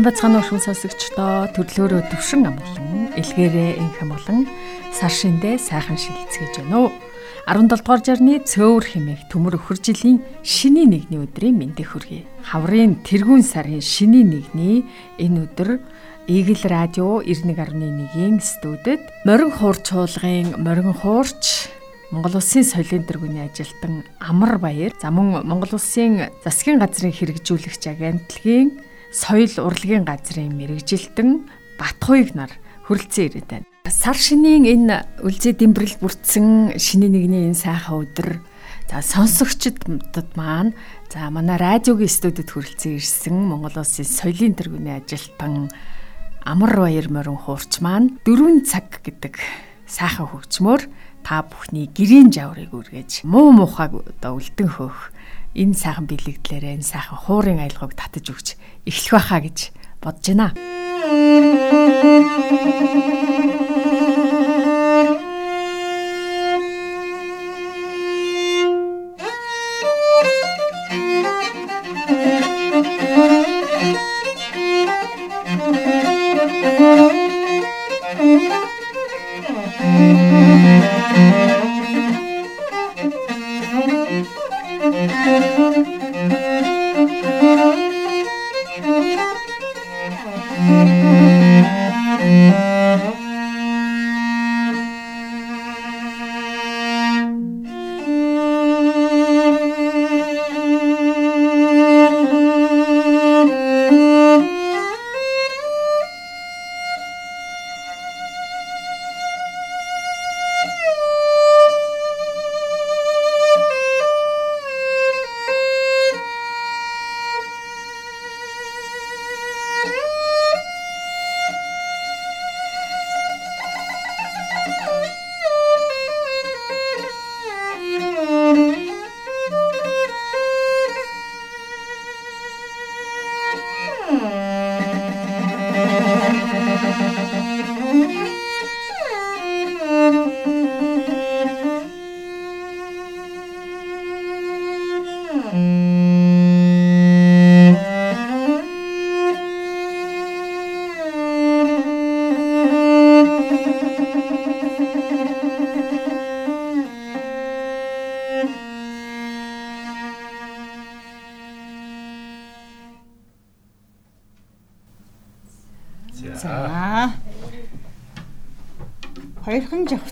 Сайн бацхан уушгүй сонсогчдоо төрлөөрөө төвшин амглан элгээрээ инх амглан сар шиндээ сайхан шилцгээж байна уу. 17 дугаар жарны цөөвөр хэмээх төмөр өхөр жилийн шиний нэгний өдрийн мэндийг хүргэе. Хаврын тэргүүн сарын шиний нэгний энэ өдөр Игэл радио 91.1-ийн студид морин хуурч чуулгын морин хуурч Монгол Улсын соёлын тэргүүний ажилтан Амар Баяр за мөн Монгол Улсын засгийн газрын хэрэгжүүлэгч агентлагийн соёл урлагийн газрын мэрэгжилтэн Батхуйг нар хүрэлцэн ирээд байна. Сар шинийн энэ үлзий дэмбэрэл бүрдсэн шинийн нэгний энэ сайхан өдөр за сонсогчдод маань за манай радиогийн студид хүрэлцэн ирсэн Монгол Улсын соёлын тэргүүний ажилтан Амар Баяр морин хуурч маань 4 цаг гэдэг сайхан хөгжмөөр та бүхний гэрийн жаврыг үргэж муу мухаг одоо үлдэн хөөх энэ сайхан бэлэгдлээрээ энэ сайхан хуурын аялгыг татаж өгч эхлэх байхаа гэж бодож байна.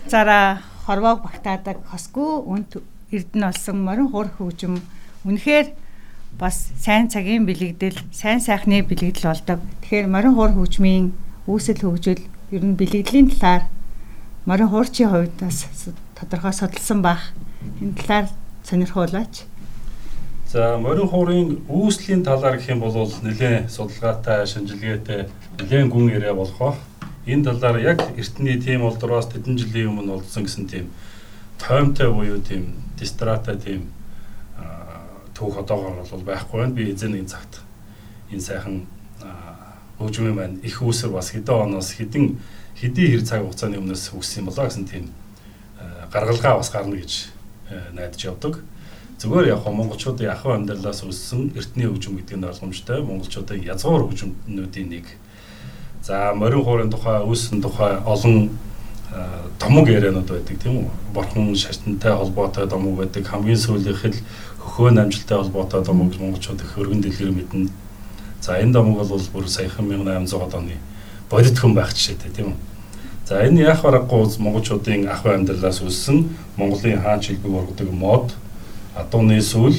Хоёрхан жавцаараа хорвоог багтаадаг хосгүй үнт эрдэнэ болсон морин хур хөгжим үнэхээр бас сайн цагийн бэлэгдэл, сайн сайхны бэлэгдэл болдог. Тэгэхээр морин хур хөгжмийн үүсэл хөгжил ер нь бэлэгдлийн талаар морин хуурчийн хувьд бас тодорхой судалсан бах. Энэ талаар сонирхуулаач. За морин хуурын үүслийн талаар гэх юм бол нэлээд судалгаатай, шинжилгээтэй, нэлээд гүн яриа болох ба энэ талаар яг эртний тийм улдраас тэдэн жилийн өмнө олдсон гэсэн тийм тоймтой буюу тийм дистрата тийм түүх одоогоор бол байхгүй байна. Би эзэн нэг цагт энэ сайхан хөгжмийн маань их үүсэр бас хэдэн оноос хэдэн хэдийн хэр цаг хугацааны өмнөөс үүссэн болоо гэсэн тийм гаргалгаа бас гарна гэж найдаж явдаг. Зүгээр яг монголчуудын ахуй амьдралаас өссөн эртний хөгжим гэдэг нь ойлгомжтой. Монголчуудын язгуур хөгжмнүүдийн нэг За морин хуурын тухай, үүссэн тухай олон томог яриануд байдаг тийм үү? Борхон шашинтай холбоотой томог байдаг. Хамгийн сүүлийнх л хөхөө намжилттай холбоотой томог монголчууд их өргөн дэлгэр мэднэ. За энэ томог бол бүр саяхан 1800 оны бодит хүн байх жишээтэй тийм үү? За энэ яах барахгүй монголчуудын ах амьдралаас үссэн Монголын хаан чилбэг ургадаг мод адууны сүүл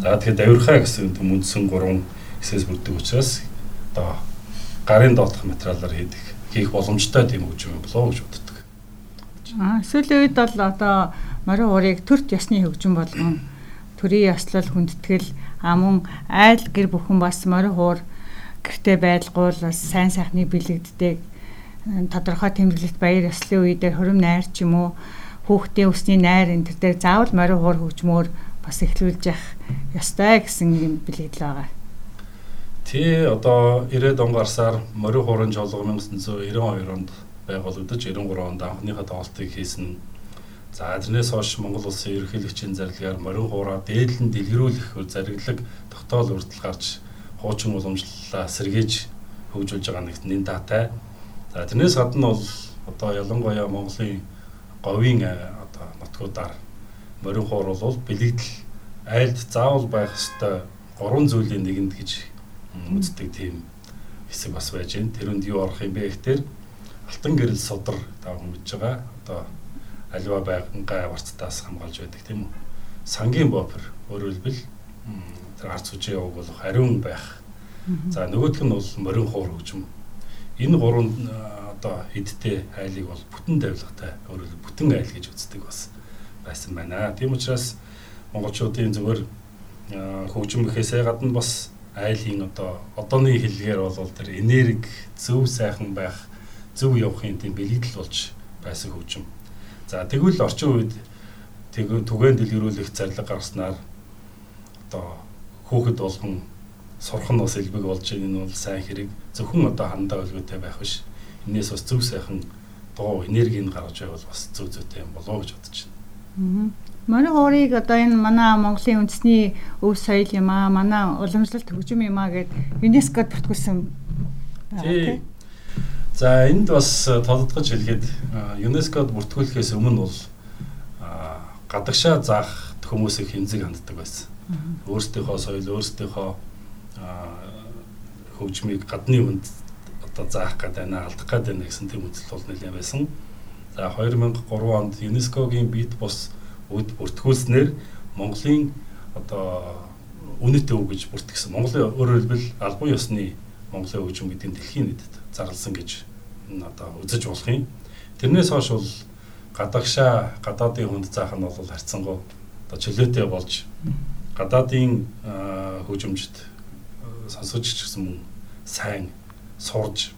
за тэгэхээр давирхаа гэсэн үндсэн гурван хэсээс бүрддэг учраас одоо гарын доотх материалаар хийдэг хийх боломжтой тийм хөгжим юм болоо гэж боддог. Аа сүүлийн үед бол одоо морин уурыг төрт ясны хөгжим болгон төрийн яслал хүндэтгэл амун айл гэр бүхэн бас морин хуур гэрте байлгуул бас сайн сайхны бэлэгддэг тодорхой тэмдэглэлт баяр яслын үедээ хорим найр ч юм уу хүүхдийн өсний найр энэ төр дээр заавал морин хуур хөгжмөөр бас эхлүүлж явах ёстой гэсэн юм бэлэгдэл байгаа. Тэ одоо 90-ад он гарсаар морин хуурын жолго 1992 онд байгуулагдаж 93 онд анхныхаа тоглолтыг хийсэн. За тэрнээс хойш Монгол улсын ерөнхийлөгчийн зарлагаар морин хуураа дээдлэн дэлгэрүүлэх зэрэглэг тогтоол үрдэл гарч хуучин уламжлалаа сэргээж хөгжүүлж байгаа нэг нэн даатай. За тэрнээс гадна бол одоо ялангуяа Монголын говийн одоо нутгуудаар морин хуур бол бэлэгдэл айлд заавал байх ёстой гурван зүйлийн нэгэнд гэж үздэг тийм хэсэг бас байж байна. Тэрүнд юу орох юм бэ гэхээр алтан гэрэл судар тав мэдж байгаа. Одоо альва байнгай аварцтаас хамгаалж байдаг тийм үү. Сангийн бопер өөрөөр хэлбэл тэр арц хүчээ яваг болох ариун байх. За нөгөөх нь бол морин хуур хөгжим. Энэ гурван одоо хэдтэй айлыг бол бүтэн тавилгатай өөрөөр бүтэн айл гэж үздэг бас байсан байна. Тийм учраас монголчуудын зөвөр хөгжим гэхээсээ гадна бас айлын одоо одооны хэлгээр бол тэр энерги зөв сайхан байх зөв явахын тийм бэлэгдэл болж байсан хөгжим. За тэгвэл орчин үед түгээн дэлгэрүүлэх зарлаг гаргаснаар одоо хүүхэд болгон сурах нь бас элбэг болж байгаа энэ бол сайн хэрэг зөвхөн одоо хандаа өлгөөтэй байх биш. Энээс бас зөв сайхан дуу энергийг гаргаж байвал бас зөв зүйтэй юм болоо гэж бодож байна. Манай хоорыг одоо энэ манай Монголын үндэсний өв соёл юм аа, манай уламжлалт хөгжим юм аа гэд ЮНЕСКОд бүртгүүлсэн. Тий. За энд бас тодотгож хэлгээд ЮНЕСКОд бүртгүүлэхээс өмнө бол гадагшаа заах хүмүүсийг хэмзэг ханддаг байсан. Өөрсдийнхөө соёл, өөрсдийнхөө хөгжмийг гадны хүнд одоо заах гэдэг байна, алдах гэдэг байна гэсэн тийм үзэл бол нэлээд байсан. За 2003 онд ЮНЕСКОгийн бит бус бүртгүүлснээр Монголын одоо үнэт өв гэж бүртгэсэн. Монголын өөрөөр хэлбэл албан ёсны Монголын хөгжим гэдэг нь дэлхийн нийтэд зарласан гэж одоо үзэж болох юм. Тэрнээс хойш бол гадагшаа гадаадын хүнд заах нь бол харьцангуй одоо чөлөөтэй болж гадаадын хөгжимчд сонсож ч гэсэн мөн сайн сурж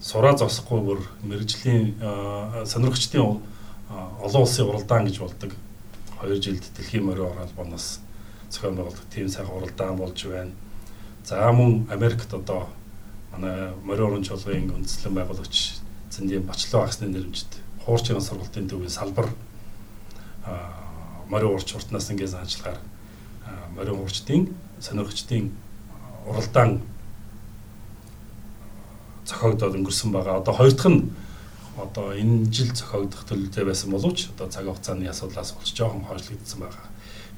сураа зогсохгүй бүр мэрэгжлийн сонирхчдын олон улсын уралдаан гэж болдог 2 жилд дэлхийн морин орол боноос зохион байгуулдаг тийм сайхан уралдаан болж байна. За мөн Америкт одоо манай морин орон чуулгын үндэслэн байгуулагч Зэндийн Бачлаа багсны нэрмжид хуурчийн сургалтын төвийн салбар морин уурч уртнаас ингээд заачлагаар морин уурчдын сонирхчдын уралдаан зохиогдоод өнгөрсөн байгаа. Одоо хоёр дахь нь одоо энэ жил зохиогдох төлөвтэй байсан боловч одоо цаг хугацааны асуудлаас болж жоохон хойшлогдсон байгаа.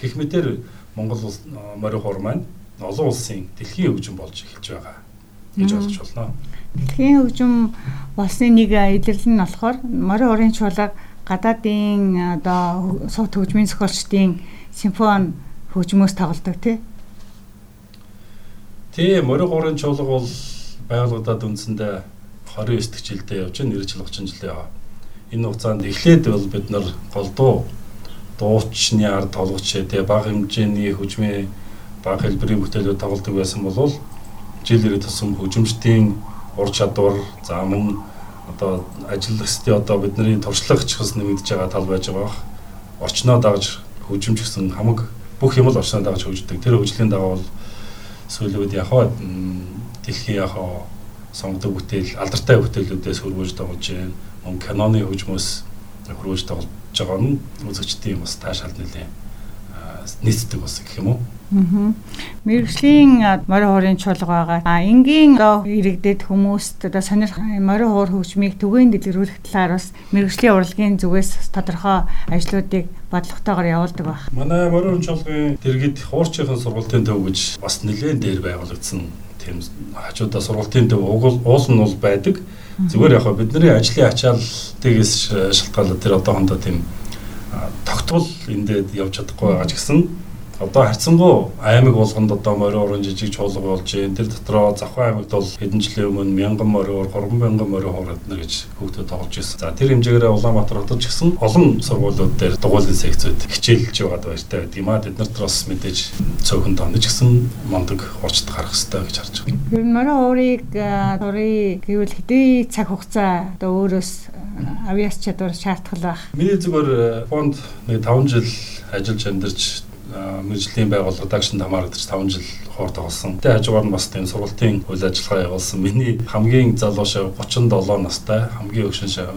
Гэх мэтэр Монгол улс морин хуур маань олон улсын дэлхийн хөгжим болж эхэлж байгаа гэж ойлгож байна. Дэлхийн хөгжим болсны нэг илэрлэл нь болохоор морин хуурын чуулга гадаадын одоо сууд хөгжмийн зохиолчдын симфони хөгжмөөс тоглодог тий Тийм, морин гурын чуулга бол байгууллагад үндсэндээ 29 дэх жилдээ явж байна, 90 жил 30 жил яваа. Энэ хугацаанд эхлээд бол бид нар голдуу дуучны ард тоглогч тэгээ бага хэмжээний хөгжмийн бага хэлбэрийн бүтээлүүд тоглодог байсан бол жил ирээд тусан хөгжимчдийн ур чадвар за мөн одоо ажиллах хэвчээ одоо бидний туршлага ч бас нэмэгдэж байгаа тал байж байгаа. Орчноо дагаж хөгжимч гэсэн хамаг бүх юм л орчноо дагаж хөгждөг. Тэр хөгжлийн дагуу бол сүүлүүд яг хаа дэлхийн яг хаа сонгодог бүтээл алдартай бүтээлүүдээс хөрвүүлж тоглож байна. Мөн киноны хөгжмөөс хөрвүүлж тоглож байгаа нь үзэгчдийн бас таашаал нэлээ нийцдэг бас гэх юм уу. Мэргэжлийн морин хуурын чуулга байгаа. А энгийн иргэдэд хүмүүст одоо сонирх морин хуур хөгжмийг түгээн дэлгэрүүлэх талаар бас мэргэжлийн урлагийн зүгээс тодорхой ажлуудыг бодлоготойгоор явуулдаг баг. Манай морин чуулгын дэргэд хуурчийн сургалтын төв гэж бас нэлээд дээр байгуулагдсан тийм хажуудаа сургалтын төв уул нь бол байдаг. Зүгээр яг бидний ажлын ачаалтыгээс шалтгаалаад тэр одоохондоо тийм тогтвол эндээд явж чадахгүй байгаа ч гэсэн одоо харьцангуй аймаг болгонд одоо морин уран жижиг чуулга болж байна. Тэр дотроо Завхан аймагт бол хэдэн жилийн өмнө мянган морин, 3 мянган морин хуурад нар гэж хүүхдэд тоглож ирсэн. За тэр хэмжээгээр Улаанбаатар хотод ч гэсэн олон сургуулиуд дээр дугуйлын секцүүд хичээлж байгаад баяртай байдаг юм а. Тэд нарт бас мэдээж цөөхөн тооны ч гэсэн мондөг урчд гарах хэрэгтэй гэж харж байна. Нь морин уурыг турыг гэвэл хэдий цаг хугацаа одоо өөрөөс авиас чадвар шаардах байх. Миний зүгээр фонд нэг 5 жил ажиллаж амьдарч мэрэгжлийн байгууллага дагшин хамаарагдаж 5 жил хоор тоглосон. Тэ хажуугаар нь бас тийм сургалтын үйл ажиллагаа явуулсан. Миний хамгийн залуу шав 37 настай, хамгийн өгшин шав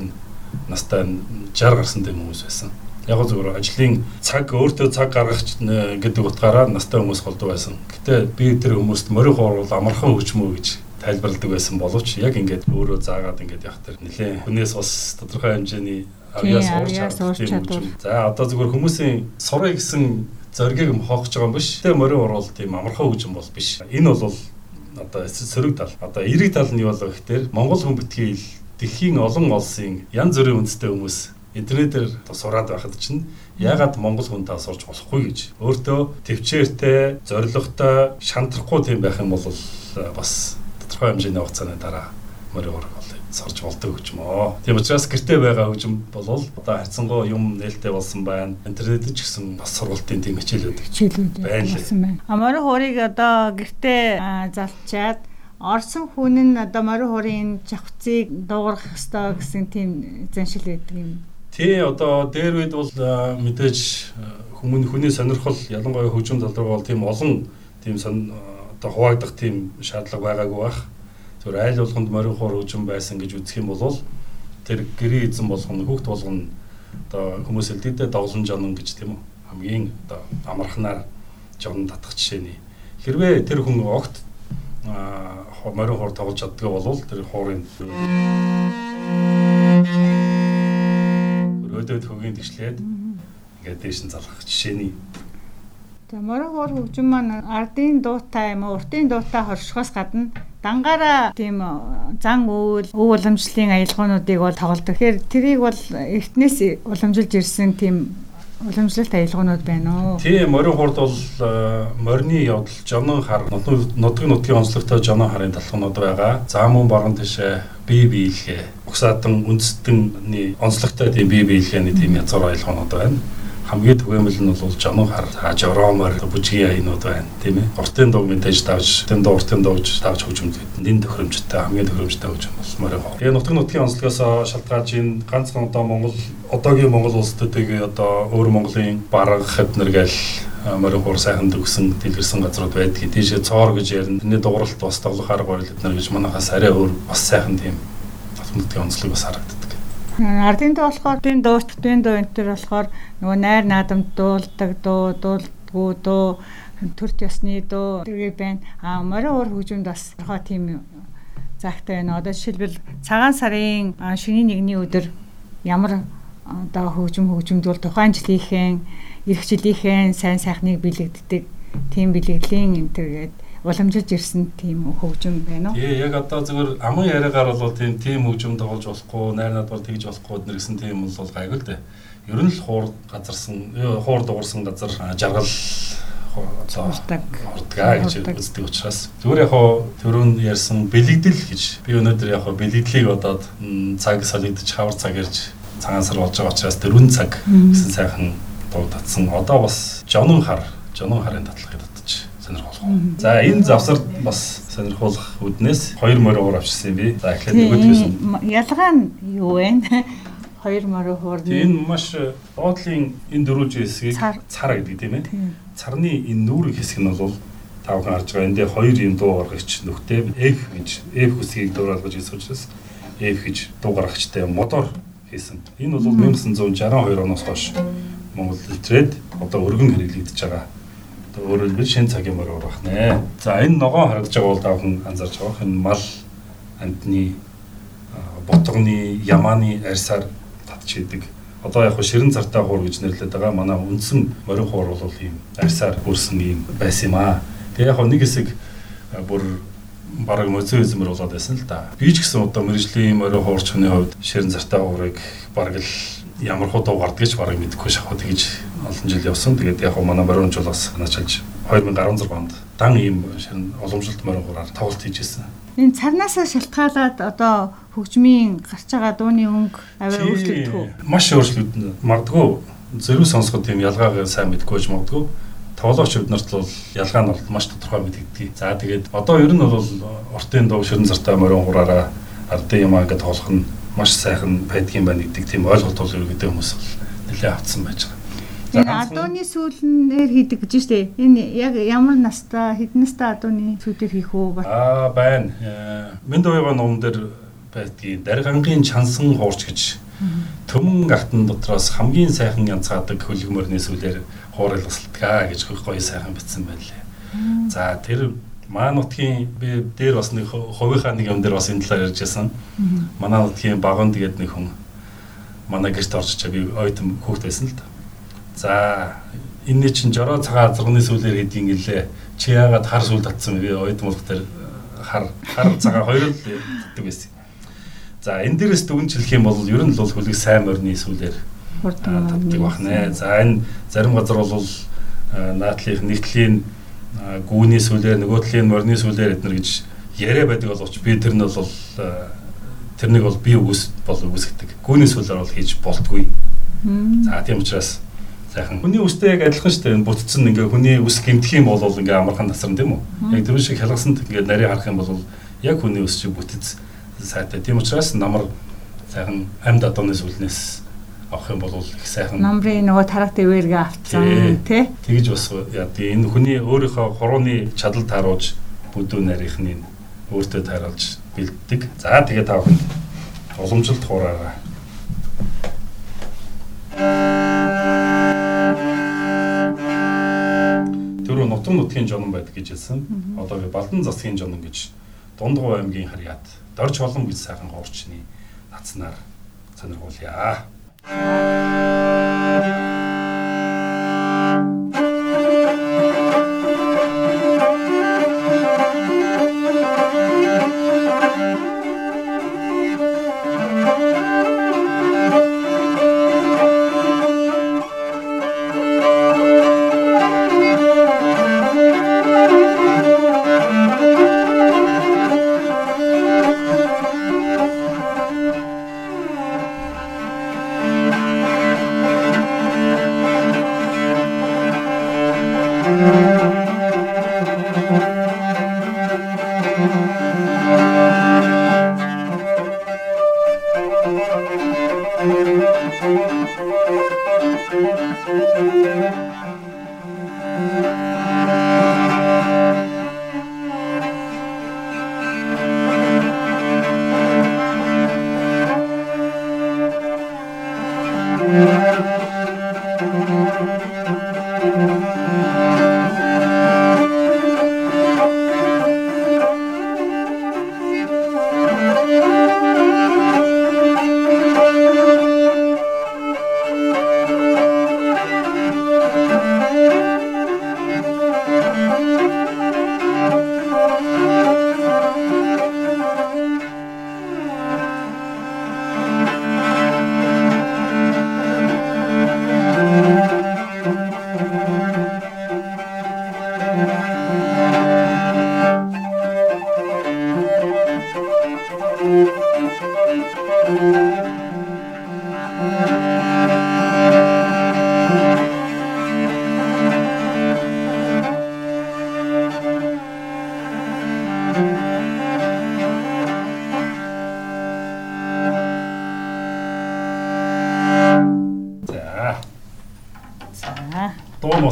настай 60 гарсан тийм хүмүүс байсан. Яг зүгээр ажлын цаг өөртөө цаг гаргах гэдэг утгаараа настай хүмүүс болдог байсан. Гэтэ би тэр хүмүүст морин хууруул амархан хөгжмөө гэж тайлбарладаг байсан боловч яг ингээд өөрөө заагаад ингээд явах тэр нэлээ хүнээс бас тодорхой хэмжээний авьяас уурч чадвар. За одоо зүгээр хүмүүсийн сурах гэсэн зоргийг хоохж байгаа юм биш. Тэгээ морин уруул тийм амархан хөгжим бол биш. Энэ бол одоо сөрөг тал. Одоо эрэг тал нь юу болоо гэхээр Монгол хүн битгий дэлхийн олон улсын янз бүрийн үндэстэй хүмүүс интернетээр сураад байхад чинь ягаад монгол хүн таа сурч болохгүй гэж өөртөө төвчээртэй зоригтой шантрахгүй тийм байх юм бол бас тодорхой хэмжээний хугацааны дараа морин ураг бол сорж болдог гэж мөө. Тийм учраас гэртээ байгаа хөгжим бол одоо хайцсангуу юм нээлттэй болсон байна. Интернет ч гэсэн бас сургалтын тийм хичээлүүд хичээлүүд байна. А морин хуурыг одоо гэртээ залчаад орсон хүн нь одоо морин хуурын жавхцыг дуугарах ёстой гэсэн тийм заншил байдаг юм Тий одоо дээр үед бол мэдээж хүмүүний хүний сонирхол ялангуяа хөгжим тал руу бол тийм олон тийм одоо хуваагдах тийм шаардлага байгаагүй байх. Зөвхөн айл болгонд морин хуур хөгжим байсан гэж үзэх юм бол тэр гэрээ эзэн болгоно хүүхд болгоно одоо хүмүүс элдэдээ довлон жонон гэж тийм үү? Хамгийн одоо амархнаар жон татах жишээний хэрвээ тэр хүн огт морин хуур тоглож чаддгаа бол тэр хуурын өдөөд хөгийн тэгшлээд ингээд дээш нь залгах жишээний За морин хуур хөгжим маань ардын дуутай юм уу уртын дуутай хоршихоос гадна дангаараа тийм зан үйл өв уламжлалын аялгуунуудыг бол тоглодог. Тэгэхээр тэрийг бол эртнээс уламжилж ирсэн тийм уламжлалт аялгуунууд байна уу? Тийм, морин хурд бол морины явдал жонон хар нутгийн нутгийн онцлогтой жонон харын талхнууд байгаа. За мөн баган тишээ бие биелгээ, угсаатан үндэстэнний онцлогтой тийм бие биелгээний тийм язгуур аялгуунууд байна хамгийн түгээмэл нь бол жоног хар жороомор бүжгийн аянууд байна тийм ээ. Уртын дуг мэдээж давж, уртын дуг уртын дугж давж хөгжмөд нэн төхөөрөмжтэй хамгийн төхөөрөмжтэй хөгжим бол морин хоо. Тэгээ нутгийн нутгийн онцлогоос шалтгаалж энэ ганцхан одоо Монгол одоогийн Монгол улс төдийг одоо өөр Монголын бараг хэднэр гээл морин хуур сайхан төгсөн дэлгэрсэн газрууд байдаг. Тийшээ цоор гэж ярина. Тэрний дууралт бас тоглох арга барил эднэр гэж манайхаас арай өөр бас сайхан тийм нутгийн онцлог бас харагддаг. Ардын дуу болохоор дийн дуурт дийн дуу энэ төр болохоор нөгөө найр наадамд дуулдаг дуу дуулдгүү дуу төрт ясны дуу тэргээ байна. А морин уур хөгжимд бас хоо тийм загтай байна. Одоо жишээлбэл цагаан сарын шөнийн нэгний өдөр ямар одоо хөгжим хөгжимдүүл тухайн жилийнхээ эрх жилийнхээ сайн сайхныг бэлэгддэг тийм бэлгэлийн энэ төргээд уламжилж ирсэн тийм хөгжим байна уу? Тий, яг одоо зөвхөн аман яриагаар бол тийм тийм хөгжим тоглож болохгүй, найр надвар тэгж болохгүй гэсэн тийм бол гайгүй л дээ. Ер нь л хуур газарсан, хуур дуурсан газар жаргал урдгаа гэж үздэг учраас зүгээр яг төрөнд ярьсан бэлэгдэл гэж би өнөөдөр яг бэлэгдлийг бодоод цаг солигдож хавар цаг ярьж цагаан сар болж байгаа учраас дөрвөн цаг гэсэн сайхан дуу татсан. Одоо бас жонон хар, жонон харын татлах сонирхолтой. За энэ завсарт бас сонирхолтой үднээс хоёр морь уур авчирсан юм би. За эхлээд нөгөөдгөөс ялгаа нь юу вэ? Хоёр морь хуурны. Энэ маш доотлын энэ дөрвөн хэсгийг цар гэдэг тийм ээ. Царны энэ нүүрэг хэсэг нь бол тавхан харж байгаа. Энд дээр хоёр юм дуу гаргагч нүхтэй F гэж F хүсгийг дуурайлгаж ирсэн учраас F гэж дуу гаргагчтай мотор хийсэн. Энэ бол 1962 оноос хойш Монгол нэтрээд одоо өргөн хэрэглэгдэж байгаа хэлбэл шин цагийн морь урах нэ. За энэ ногоон харагдаж байгаа бол давхан анзаарч байгаа. Энэ мал амтны ботгоны ямааны арьсаар татж идэг. Одоо яг ширэн цартай хуур гэж нэрлэдэг байгаа. Манай үндсэн морин хуур бол ийм арьсаар хүрсэн ийм байсан юм аа. Тэгээ яг нэг хэсэг бүр бараг мозеизмэр болоод байсан л да. Би ч гэсэн одоо мэрэгжлийн морин хуурчны хувьд ширэн цартай хуурыг бараг л ямар худуу гардгийч барыг мэдэхгүй шахав тэгэж олон жил явсан. Тэгээд яг манай морин жил бас началж 2016 онд дан ийм шин уламжлалт морин гураар тоглолт хийжсэн. Энэ царнаасаа шалтгаалаад одоо хөгжмийн гарч байгаа дууны өнгө аваа өөрчлөгдөх үү? Маш өөрчлөгдөн. Магдгүй зэрэг сонсоход тийм ялгааг сайн мэдгүй ч магадгүй тоглогч биднэрт бол ялгаа нь бол маш тодорхой мэдэгддэг. За тэгээд одоо ер нь бол уртын дуу ширэн зартай морин гураараа ардын юм аа гэж тоглох нь маш сайхан байдгийн байна гэдэг тийм ойлголт бол ерөөдөө хүмүүс нэлээд авцсан байж байгаа. Энэ адууны сүүлнээр хийдэг гэж штэ. Энэ яг ямар настай хэдэн настай адууны сүүлээр хийх үү? Аа байна. Э, Мэнд уяга ном дээр байдгийн даргангийн чансан хуурч гэж төмөн гартан дотроос хамгийн сайхан янзгаадаг хөлгмөрний сүлээр хуурайлгасалдаг гэж гоё сайхан бичсэн байлээ. За тэр Маа нутгийн би дээр бас нэг хувийнхаа нэг юм дээр бас энэ талаар ярьж байсан. Манай нутгийн багон тэгээд нэг хүн манай гэрт орж чаа би ойтон хүүхэд байсан л да. За энэ чинь жороо цагаан зурганы сүүлээр хэдийн гэлээ. Чи яагаад хар сүүл татсан би ойтон болох дээр хар хар цагаан хоёр л татдаг байсан. За энэ дээрээс дүгнж хэлэх юм бол ер нь л хөлөг сайн морины сүүлээр татдаг бахнэ. За энэ зарим газар бол наадлынх нэгтлийн гүүний сүлээр нөгөө талын морины сүлээр эднэр гэж яриа байдаг боловч би тэр нь бол тэрнийг бол би үс бол үсгдэг. Гүүний сүлээр бол хийж болтгүй. За тийм учраас сайхан хүний үстэй яг адилхан шүү дээ. Бүтцэн ингээ хүний үс гэмтэх юм бол ингээ амархан тасарна тийм үү? Яг тэр шиг хялгасанд ингээ нарийн харах юм бол яг хүний үс шиг бүтэц сайтай. Тийм учраас намар сайхан амьд адууны сүлнээс авах юм бол их сайхан намрын нөгөө тарах дэвэргээ авцсан тий Тэгж бас яа энэ хүний өөрийнхөө хурууны чадал тааруулж бүдүү нарийнхны өөртөө тааруулж бэлддэг. За тэгээ та бүхэнд уламжилт хуураараа Тэрөө нутгийн нутгийн жонон байдаг гэж хэлсэн. Одоо Балдан засгийн жонон гэж Дундгов аймгийн харьяат Дорж холом гэж сайхан хуурчны нацнаар сонирхуулъя.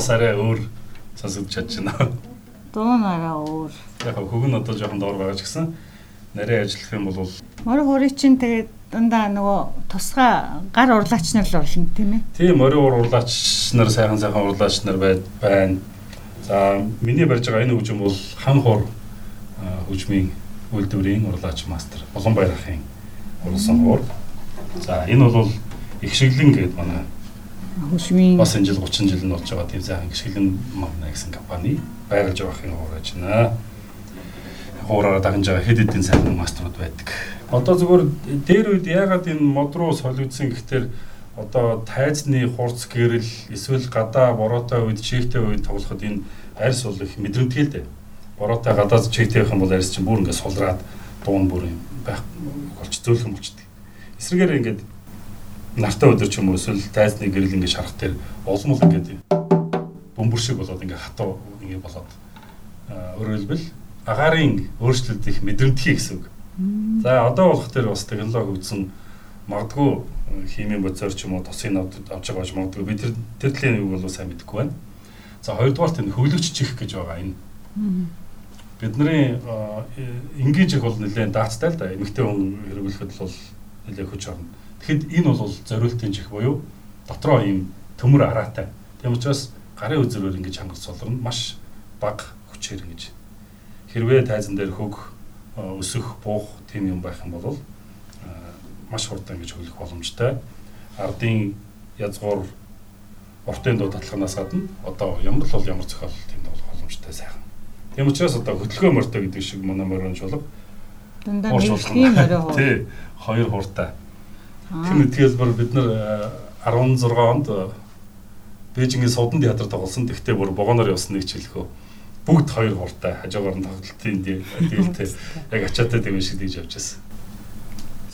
Бас арай өөр сонсогдож чадж байна. Дуу нараа өөр. Яг хөг нь одоо жоохон доор байгаа ч гэсэн нарийн ажиллах юм бол Морин хурий чинь тэгээд дандаа нөгөө тусгай гар урлаач нар л болно тийм ээ. Тийм ур урлаач нар сайхан сайхан урлаач нар байна. За миний барьж байгаа энэ хөгжим бол хан хур хөгжмийн үйлдвэрийн урлаач мастер Улаанбаяр ахын урлсан хуур. За энэ бол их шиглэн гэдэг манай хөшмийн бас энэ жил 30 жил нь болж байгаа тийм сайхан гიშгэлэн мамна гэсэн компани байгуулж байгаа юм хуураж байна. Хуураараа дагнаж байгаа хэд хэдэн сайхан маструуд байдаг. Одоо зөвхөн дээр үед яагаад энэ мод руу солигдсон гэхээр одоо тайзны хурц гэрэл эсвэл гадаа бороотой үед чигтэй үед тоглоход энэ арьс бол их мэдрэмтгий л дээ. Бороотой гадаа чигтэй байх юм бол арьс чинь бүр ингээд сулраад дуун бүр юм байх болч зөөлхөн болчдөг. Эсрэгээр ингээд нартай өдөр ч юм уу эсвэл тайзны гэрэл ингээд шарах дээр улам л ингээд бөмбөр шиг болоод ингээд хатуу ингээд болоод өөрөөр хэлбэл агаарын өөрчлөлт их мэдрэмтгий гэсэн үг. За одоо болох дээр бас технологи хөгжсөн магадгүй химийн бодисоор ч юм уу тосын авч байгаа ч магадгүй би тэр төлөний үг бол сайн мэдэхгүй байна. За хоёрдугаар нь хөвлөгч чих гэж байгаа энэ. Бидний энгийн чих бол нэлээд даацтай л да. Эмэгтэй хүн хэрэглэхэд бол нэлээд хүч орно Тэгэхэд энэ бол зориултын чих буюу дотроо ийм төмөр араатай. Тийм учраас гарын үзрээр ингэж хангаж солрно маш бага хүчээр ингэж хэрвээ тайзан дээр хөг өсөх, буух тийм юм байх юм бол маш хурдан гэж хөглөх боломжтой. Ардын язгуур уртын дуу татлахнаас гадна одоо ямар л бол ямар зохиол тийм бол боломжтой сайхан. Тийм учраас одоо хөдөлгөөн морьтой гэдэг шиг манай морин чулга дандаа мэрэгжлийн морин хуу. Тий, хоёр хууртай. Тэр нэгтгэл бүр бид нар 16 онд Бээжингийн Судан театрт тоглосон. Тэгтээ бүр богоноор явсан нэг жилхөө бүгд хоёр хууртай хажуугаар нь тоглолтын дийлтэй яг ачаатай тийм шиг дийж явж байсан.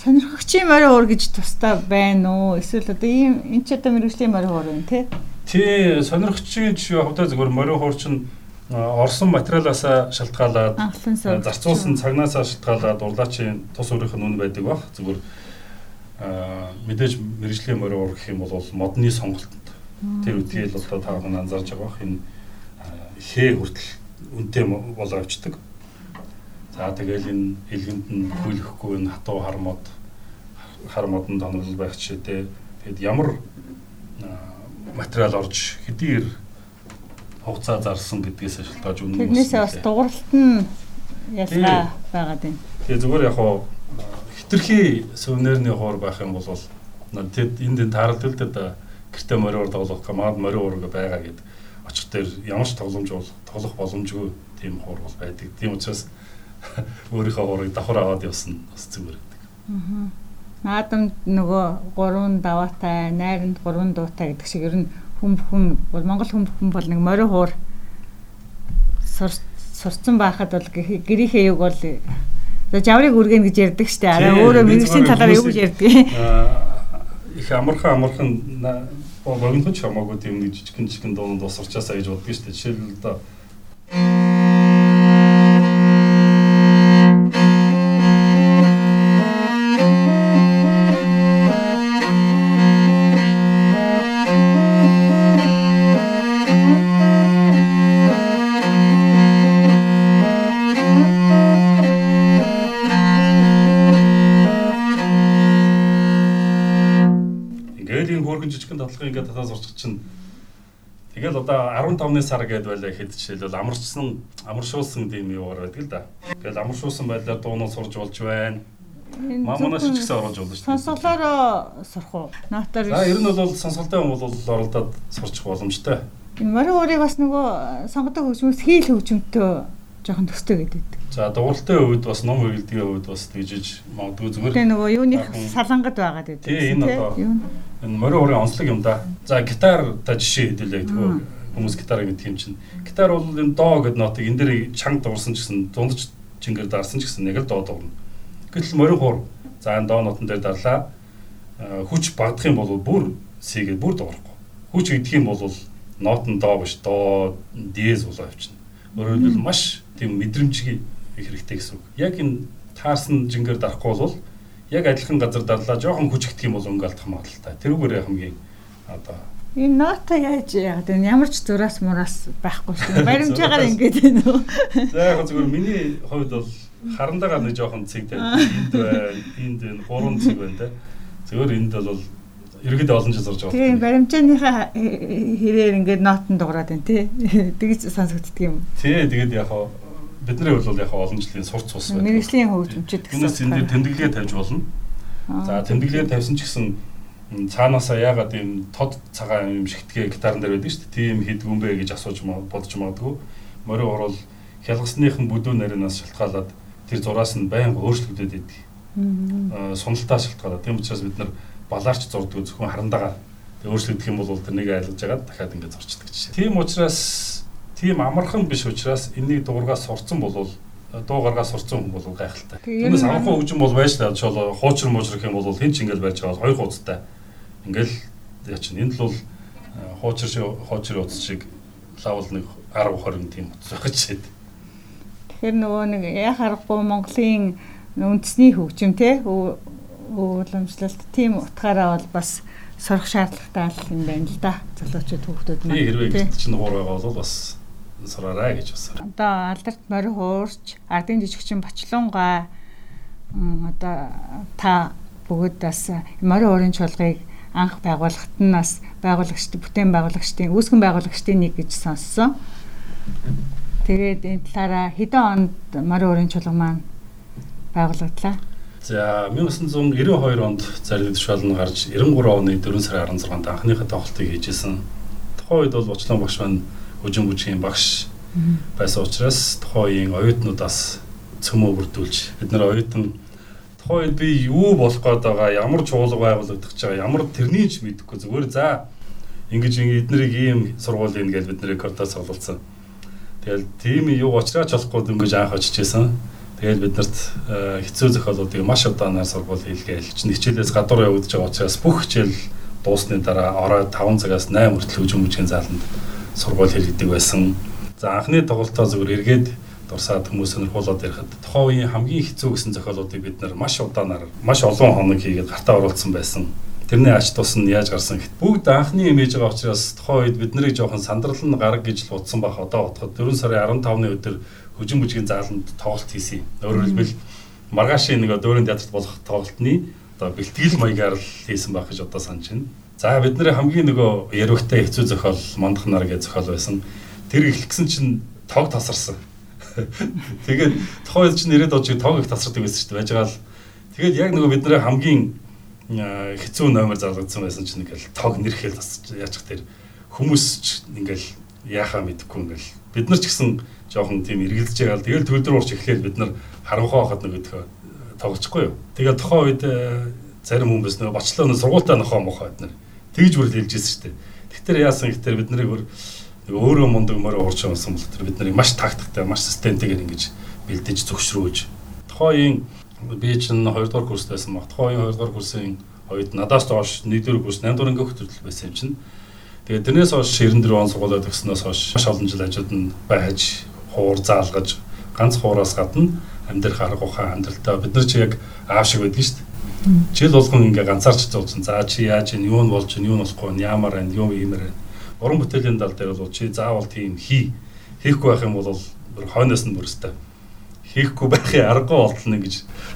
Сонирхогчийн морин уур гэж тустай байна уу? Эсвэл одоо ийм энэ ч одоо мэрэгжлийн морин уур юм тий? Тий, сонирхогчийн хувьдаа зөвхөн морин уур чинь орсон материалаас шалтгаалаад зарцуулсан цагнаасаа шалтгаалаад урлаачийн тус өөрийнх нь үн байдаг бах. Зүгээр мэдээж мэрэгжлийн морин уур гэх юм бол модны сонголтод Тэр үдгээл одоо та бүхэн анзаарч байгаа бах энэ хээ хүртэл үнтэй болоо авчдаг. За тэгэл энэ илгэнд нь хүлэхгүй энэ хатуу хармод хармодон тонол байх чишээтэй. Тэгэд ямар материал орж хэдийгээр хугацаа зарсан гэдгээс шалтгаалж үнэн. Тэрнээсээ бас дууралт нь ялгаа байгаад байна. Тэгээ зүгээр яг хоо хитрхи сувнерны хоор байх юм бол тэд энд энэ тааралт л дээ гэртээ мориор тоглох гамаад мориор ураг байгаа гэд очих дээр ямар ч тогломж бол тоглох боломжгүй тийм хуур бол байдаг. Тийм учраас өөрийнхөө хуурыг давхар аваад явсан бас зүгээр гэдэг. Аа. Наадамд нөгөө гурван даваатай, найранд гурван дуутай гэдэг шиг ер нь хүм бүхэн бол Монгол хүм бүхэн бол нэг морио хуур сурцсан байхад бол гэрийнхээ юг бол жаврыг үргэн гэж ярьдаг штэ. Араа өөрөө мэрэгжлийн талаар юу гэж ярьдаг. их амархан амархан богино ч хамаагүй тийм жижигэн жижигэн дуунд бас урчаасаа гэж боддог дээ. Жишээлбэл одоо ингээд татаа сурч чинь Тэгэл одоо 15-ны сар гээд байлаа хэд жишээлбэл амарчсан амаршуулсан тийм юу байдаг л да. Тэгэл амаршуулсан байдлаар дуунууд сурж болж байна. Маманаас ч гэсэн оруулж болно шүү дээ. Сонсголоороо сурах уу? Наатаар. За ер нь бол сонсголтой хүн бол оролдоод сурчих боломжтой. Морин уурыг бас нөгөө сонгодог хөгжмөс хийл хөгжмөнтэй жоохон төстэй гэдэг. За дууралтай үед бас ном хэрэглэдгийн үед бас тэгжиж магадгүй зүгээр. Тэгээ нөгөө юуны салангад байгаад байдаг. Тийм энэ одоо энэ морин урын онцлог юм да. За гитар та жишээ хэдүүлээ тэгвэл хүмүүс гитар гэдэг юм чинь. Гитар бол энэ доо гэдэг нотыг энэ дээр чанга дуурсан ч гэсэн дундаж чингэр дарсан ч гэсэн яг л доо дуурна. Гэтэл морин хуур за энэ доо нотон дээр дарлаа. Хүч багдах юм бол бүр сийгээд бүр дуурахгүй. Хүч идэх юм бол нот нь доо биш доо диез болоо явчихна. Өөрөөр хэлбэл маш тийм мэдрэмжийг их хэрэгтэй гэсэн үг. Яг энэ таарсан жингээр дарахгүй бол яг адилхан газар дарлаа жоохон хүчгдэх юм бол өнгө алдах магадaltaй. Тэрүүгээр хамгийн одоо Энэ нота яаж яагаад вэ? Ямар ч зураас мураас байхгүй шүү. Баримжаагаар ингэж байна уу? За яг зүгээр миний хувьд бол харандагаар нэг жоохон цэг тавь. Энд байна, энд байна, гурван цэг байна те. Зөвөр энд бол ерөөдөө олон жил сурж байгаа. Тийм баримжааныхаа хэрээр ингээд нотон дуурайд байна тий. Тэгж сонсогддөг юм. Тий тэгээд яг бидний хувьд бол яг олон жилийн сурц ус байдаг. Мэргэжлийн хөгжимчд гэсэн. Энэс энэ дээр тэмдэглэгээ тавьж болно. За тэмдэглэгээ тавьсан ч гэсэн цаанаасаа яагаад ийм тод цагаан юм шигтгээ гитарн дээр байдаг шүү дээ. Тийм хийдгүн бэ гэж асууж бодож магадгүй. Морин орол хялгасныхан бүдүү нарианаас шалтгаалаад тэр зураас нь байнга өөрчлөгдөд идэг. Аа суналтаа шалтгаалаад тийм учраас бид нар балаарч зурдаг зөвхөн харандагаар өөрчлөгдөх юм бол тэр нэг айлгаж байгаа дахиад ингээд зурчдаг жишээ. Тийм учраас тийм амархан биш учраас энэний дуургаас сурцсан болвол дуу гаргаас сурцсан хүн бол гайхалтай. Түүнээс амархан хөгжим бол байж таа жишээл хуучрын муужрах юм бол хин ч ингээл байж байгаа хоёр хуудастай. Ингээл яачин энд л бол хуучр шиг хуучрын утас шиг лавл нэг 10 20 тийм утас байх гэж. Тэгэхээр нөгөө нэг яах аргагүй Монголын үндэсний хөгжим те ууламжлалт тийм утгаараа бол бас сурах шаардлагатай юм байна л да. Залуучууд хүүхдүүд маань. Хэрвээ чинь хуур байгаа бол бас сураарай гэж бас. Одоо алдарт морин хуурч, ардын жижигчин бочлонгой одоо та бүгд бас морин уурын чуулгыг анх байгуулахад нь бас байгуулагчд бүтээн байгуулагчдын үүсгэн байгуулагчдын нэг гэж сонссон. Тэгээд энэ талаараа хэдэн онд морин өрийн чуулга маань байгуулагдлаа? За 1992 онд зарил тушаал нь гарч 93 оны 4 сарын 16-нд анхныхаа тоглолтыг хийжсэн. Тухайн үед бол Бочлон багш маань хөжин бүжгийн багш байсан учраас тухайн үеийн оюутнуудаас цөмөө бүрдүүлж бид нар оюутан тухайн үед би юу болох гээд байгаа ямар чуулга байгуулагдах гэж байгаа ямар тэрний ч мэдэхгүй зүгээр за ингэж эднэрийг ийм сургууль ийн гэж бид нарыг картаас олуулсан. Тэгэл тийм юу уучраач болохгүй дөнгөж анх очижсэн. Тэгээд биднэрт э, хэцүү зохиолуудыг маш удаанаар сургууль хийлгээл чинь хичээлээс гадуур явагдаж байгаа учраас бүх хичээл дуусны дараа ороод 5 цагаас 8 хүртэл хөгжим бүжгийн зааланд сургууль хийгдэг байсан. За анхны тоглолтоо зүгээр эргээд дурсаад хүмүүс сонирхуулаад ярихад тухайн үеийн хамгийн хэцүү гэсэн зохиолуудыг бид нар маш удаанаар маш олон хоног хийгээд гартаа оруулсан байсан. Тэрний ач тус нь яаж гарсан гэхэд бүгд анхны имиж байгаа учраас тухайн үед бид нарыг жоохон сандрал нь гараг гэж л утсан байх одоо утгад 4 сарын 15-ны өдөр хөжин бүжгийн зааланд тоглолт хийсэн. Өөрөөр хэлбэл маргаашийн нэг дөөрийн театрт болох тоглолтны одоо бэлтгэл маягаар л хийсэн байх гэж одоо санаж байна. За бидний хамгийн нөгөө ярвагтай хэцүү зохиол мандах нар гэж зохиол байсан. Тэр эхлэгсэн чинь тог тасарсан. Тэгээд тухайн чинь ирээд очиг тог их тасардаг байсан шүү дээ. Байж байгаа л тэгээд яг нөгөө бидний хамгийн хэцүү номер зарлагдсан байсан чинь ингээл тог нэрхэл тасч яачих тэр хүмүүс ч ингээл яахаа мэдэхгүй ингээл бид нар ч гэсэн жоохон тийм эргэлдэж байгаа. Тэгэл төлдөр уурч эхлээл бид нар харанхуй хахад нэг өдөхөө тоглохгүй юу. Тэгээ тухайн үед зарим хүмүүс нөө бочлоо нөө сургуультай нохоо мохоо бид нар тэгж бүрэл хэлж ирсэн шүү дээ. Тэгтэр яасан гэхээр бид нарыг өөрөө мундаг морь уурч байсан бол тэр бид нарыг маш тактиктай, маш системтэйгээр ингэж бэлдэж зөвшрөөж тухайн би чинь 2 дугаар курст байсан баг. Тухайн 2 дугаар курсын үед надаас доош 1 дугаар курс 8 дугаар анги хөтөлбөр байсан юм чинь. Тэгээд тэрнээс хойш 94 он сургуулиуд төгснөөс хойш маш олон жил ажууд нь байж хуур заалгаж ганц хуураас гадна амьдрах арга ухаан амьдралтаа бид нар чи яг аав шиг байдаг шүү дээ. Жил болгон ингээ ганцаарч зовсон. За чи яаж ийн юу нь болж ийн юу нь болохгүй нь ямар байна юу иймэр байна. Уран бүтээлийн тал дээр бол чи заавал тийм хий хийхгүй байх юм бол хойноос нь бүрстэй хийхгүй байхын аргагүй болтол нэг гэж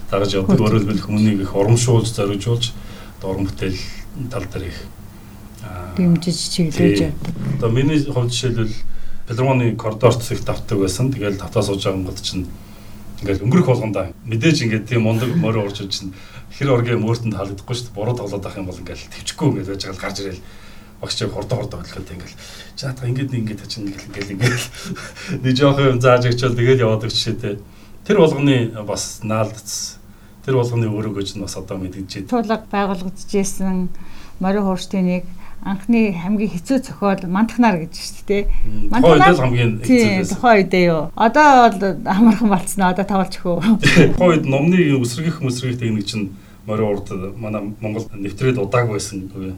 дарж явдаг. Өөрөөр хэлбэл хүмүүнийг их урамшуулж зоригжуулж уран бүтээл тал дээр их дэмжиж чиглүүлж явдаг. Одоо миний хувьд жишээлбэл филармоны коридорт их давтдаг байсан. Тэгэл татаа сууж байгаа гот чинь ингээл өнгөрөх болгондоо мэдээж ингээд тийм мундаг морь урж чинь хэр оргийн мөртөнд халагдахгүй шүү дээ. Буруу тоглоод байх юм бол ингээл төвчгүй ингээд байж байгаа гарч ирээл багч яг хордоо хордоо хэлэхэд ингээл чаата ингээд ингээд тачин ингээл ингээл ингээл нэг жоох юм зааж өгчөөл тэгээд яваад өгчээ тэр болгоны бас наалдц тэр болгоны өөрөөгөө чинь бас одоо мэдгэж байна. Туулга байгуулагдчихсэн морин хуурчтын нэг анхны хамгийн хэцүү зохиол мантахнаар гэж шүү дээ. Мантахнаар хамгийн хэцүү. Тухайн үедээ юу. Одоо бол амархан болцсон. Одоо тавалж хөө. Тухайн үед номны өсрөгөх өсрөгөх техник чинь морин урд манай Монгол нэвтрээд удааг байсан үгүй.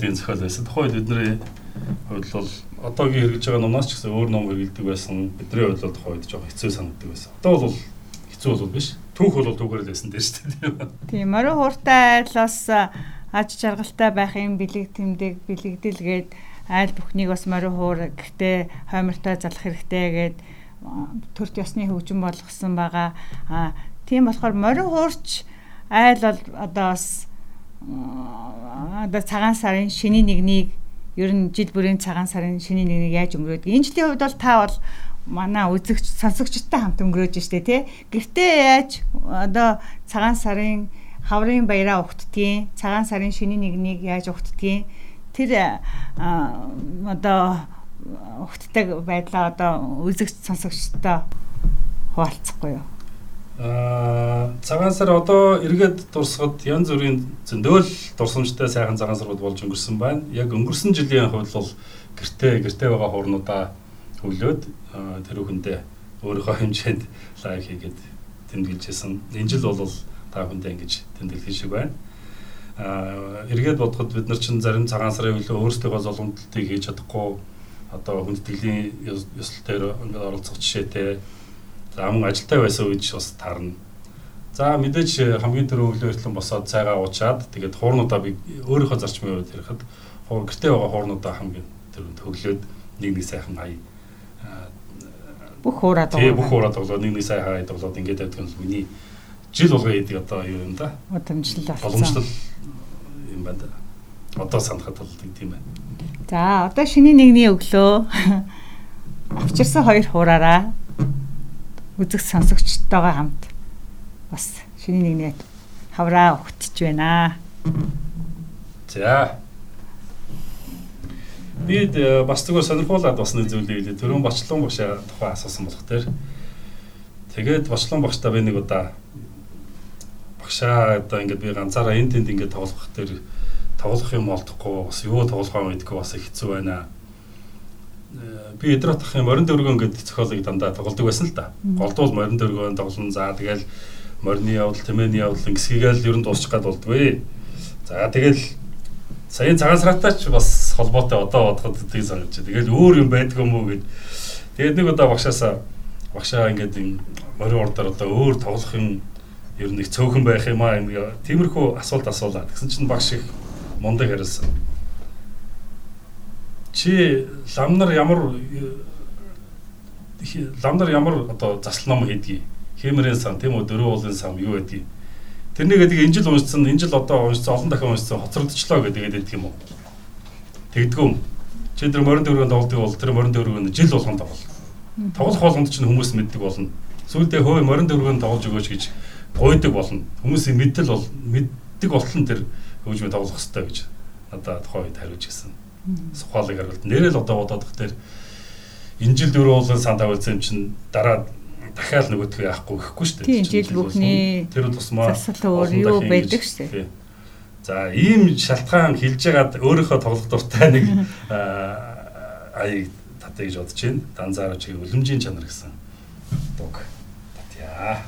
Тийм зохиол байсан. Тухайн үед бидний хувьд бол одоогийн хэрэгж байгаа номоос ч гэсэн өөр ном хэрэгэлдэг байсан. Бидний хувьд бол тухайн үед жоох хэцүү санагддаг байсан. Одоо бол хэцүү бол биш. Түүх бол түүгээр л байсан дээ шүү дээ. Тийм, морин хууртай айлаас аж жаргалтай байхын бэлэг тэмдэг бэлэгдэлгээд айл бүхнийг бас морин хуур гэхдээ хоймортой залах хэрэгтэй гээд төрт ёсны хөгжим болгосон байгаа. А тийм болохоор морин хуурч айл бол одоо бас одоо цагаан сарын шний нэгнийг ер нь жил бүрийн цагаан сарын шний нэгнийг яаж өнгөрөөд энэ жилийн хувьд бол та бол манай үзэгч сонсогчтой хамт өнгөрөөж штэ тий. Гэхдээ яаж одоо цагаан сарын хаврын баяраа ухтдгийн цагаан сарын шний нэгнийг яаж ухтдгийн тэр одоо ухтдаг байдлаа одоо үзэгч сонсогчтой хуваалцахгүй юу? Аа цагаан сар одоо эргээд дурсахад янз бүрийн зөндөөл дурсамжтай сайхан цагаан сарууд болж өнгөрсөн байна. Яг өнгөрсөн жилийн хувьд бол гэртээ гэртээ байгаа хуурнуудаа хөвлөөд тэр бүхэндээ өөрийнхөө хэмжээнд лайв хийгээд тэмдэглэжсэн. Энэ жил бол та бүхэндээ ингэж тэмдэглэх шиг байна. Аа эргээд бодоход бид нар чинь зарим цагаан сарын өглөө өөрсдөө золгомдлтыг хийж чадахгүй одоо хүндэтгэлийн ёслол дээр ингээд оролцох жишээтэй за мөн ажилтаа байсан үед бас таарна. За мэдээж хамгийн түрүү өглөө эртлэн босоод цайгаа уучаад тэгээд хуурнуудаа би өөрийнхөө зарчмын үед ярихад хуур гэртээ байгаа хуурнуудаа хамгийн түрүүнд хөглөөд нэг нэг сайхан хай бүх хуураад байгаа. Бүх хуураад байгаа нэг нэг сайхан хай тоглоод ингээд байдаг нь миний жил болгоо идэг одоо юу юм да. Удамжлал болсон. Боломжлол юм байна. Одоо санахад бол тийм байна. За одоо шиний нэгний өглөө авчирсан хоёр хуураараа үзэг сонсогчтойгоо хамт бас шиний нэгний хавраа өгтөж байна. За. Бид э, бас зүгээр сонирхуулаад бас нэг зүйлийг хэлээ. Төрөн бочлон багшаа тухай асуусан болох тэр. Тэгээд бочлон багштай би нэг удаа багшаа одоо ингээд би ганцаараа энэ тэнд ингээд тоглох тэр тоглох юм олдохгүй бас юу тоглохоо мэдгүй бас хэцүү байна. Э, би эдрот ах юм морин дөргөн гэдэг зохиолыг дандаа тоглодог байсан л да. Голдвол морин дөргөн тоглоно. За тэгэл морины явдал, тэмээний явдал ингэсгийгээл ер нь дуусчих гад болдгоо. За тэгэл саяын цагаан сараатай ч бас холбоотой одоо бодоход тийг санагдчих. Тэгэл өөр юм байдг юм уу гэд. Тэгээд нэг удаа багшаасаа багшаа ингээд морин ордоор одоо өөр тоглох юм ер нь их цөөхөн байх юм аа тиймэрхүү асуулт асуулаа. Тэгсэн чинь багш их мундаг харилсан. Чи ламнар ямар ламнар ямар одоо засал ном хийдгийг? Хэмэрэн сан тийм үү дөрөв уулын сан юу байдгийг? Тэрнийг гэдэг энэ жил уншсан энэ жил одоо уншсан олон дахин уншсан хоцрогдчихлоо гэдэг байдаг юм уу? Тэгдэггүй юм. Чи тэр морин дөрөвөнд тоглодог бол тэр морин дөрөвөнд жил болгон тоглол. Тоглох болгонд чинь хүмүүс мэддэг болно. Сүүлдээ хөөе морин дөрөвөнд тоглож өгөөч гэж гойдаг болно. Хүмүүсийн мэдэл бол мэддэг болтол тэр хөгжмөө тоглох хэрэгтэй гэж надад тухайн үед хариуж гисэн. Сухалыг хариулт. Нэрэл одоо бодоод их тэр энэ жил дөрөв уулын санд тавьсан чинь дараа дахиад нөгөөдхөө яахгүй ихгүй шүү дээ. Тийм жил бүхний тэр тусмаа засал өөр юу байдаг шүү дээ. За ийм шалтгаан хилж ягаад өөрийнхөө тоглох дуртай нэг аяг татъя гэж бодож байна. Данзаарч үлэмжийн чанар гэсэн. Дуг. Татья.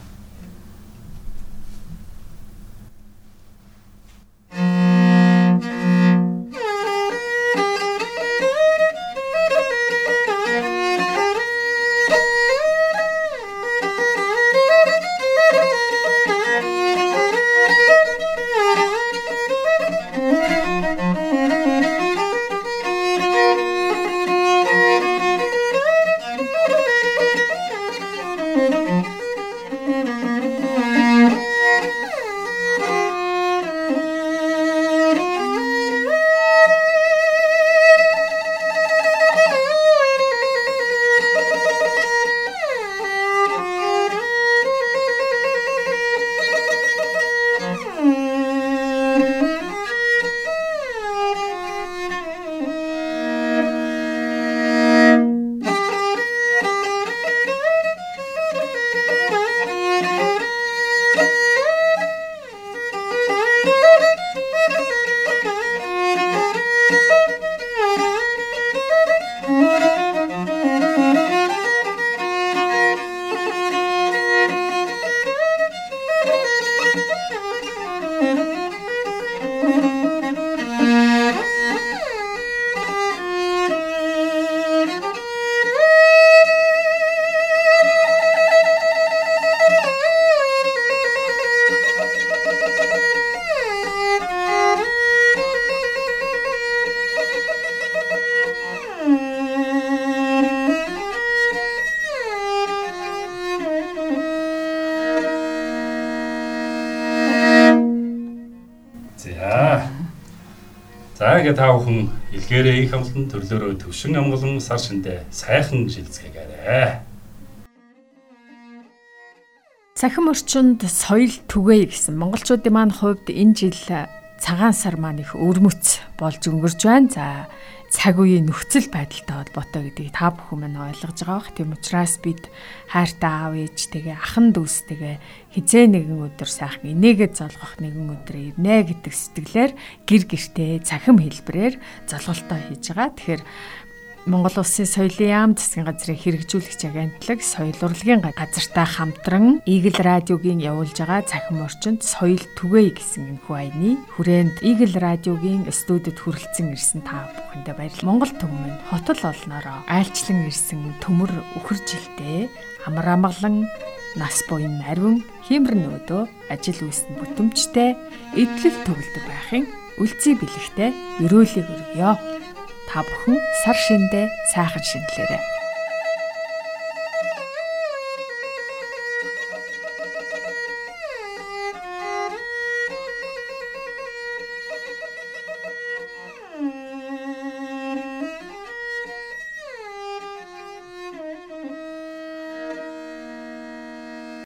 Ингээ та бүхэн илгээрээ их амлан төрлөөрөө төвшин амгалан сар шиндээ сайхан жилзгээгээрэй. Цахим орчинд соёл түгээе гэсэн монголчуудын маань хувьд энэ жил цагаан сар маань их өрмөц болж өнгөрч байна. За цаг үеийн нөхцөл байдалтай холбоотой гэдгийг та бүхэн маань ойлгож байгаа бох. Тийм учраас бид хайртай аав ээж тэгээ ахан дүүстэйгээ хизээ нэгэн өдөр сайхан инээгээ золгох нэгэн өдөр ирнэ гэдэг сэтгэлээр гэр гертээ цахим хэлбэрээр золголтоо хийж байгаа. Тэгэхээр Монгол Улсын соёлын яам засгийн газрын хэрэгжүүлэгч агентлаг соёл урлагийн газартай хамтран Eagle радиогийн явуулж байгаа цахим орчинд соёл түгээе гэсэн энэхүү айны хүрээнд Eagle радиогийн студид хүрэлцэн ирсэн та бүхэндээ баярлалаа. Монгол түмэн хотол олноороо айлчлан ирсэн төмөр үхэр жилдээ амар амгалан нас буян ариун хиймэр нөөдөө ажил үйлсэнд бүтэмжтэй эдлэл төгөлдөг байхын үлций бэлэгтэй өрөөлийг өргөё. Та бүхэн сар шиндээ сайхан шинэлээрэй.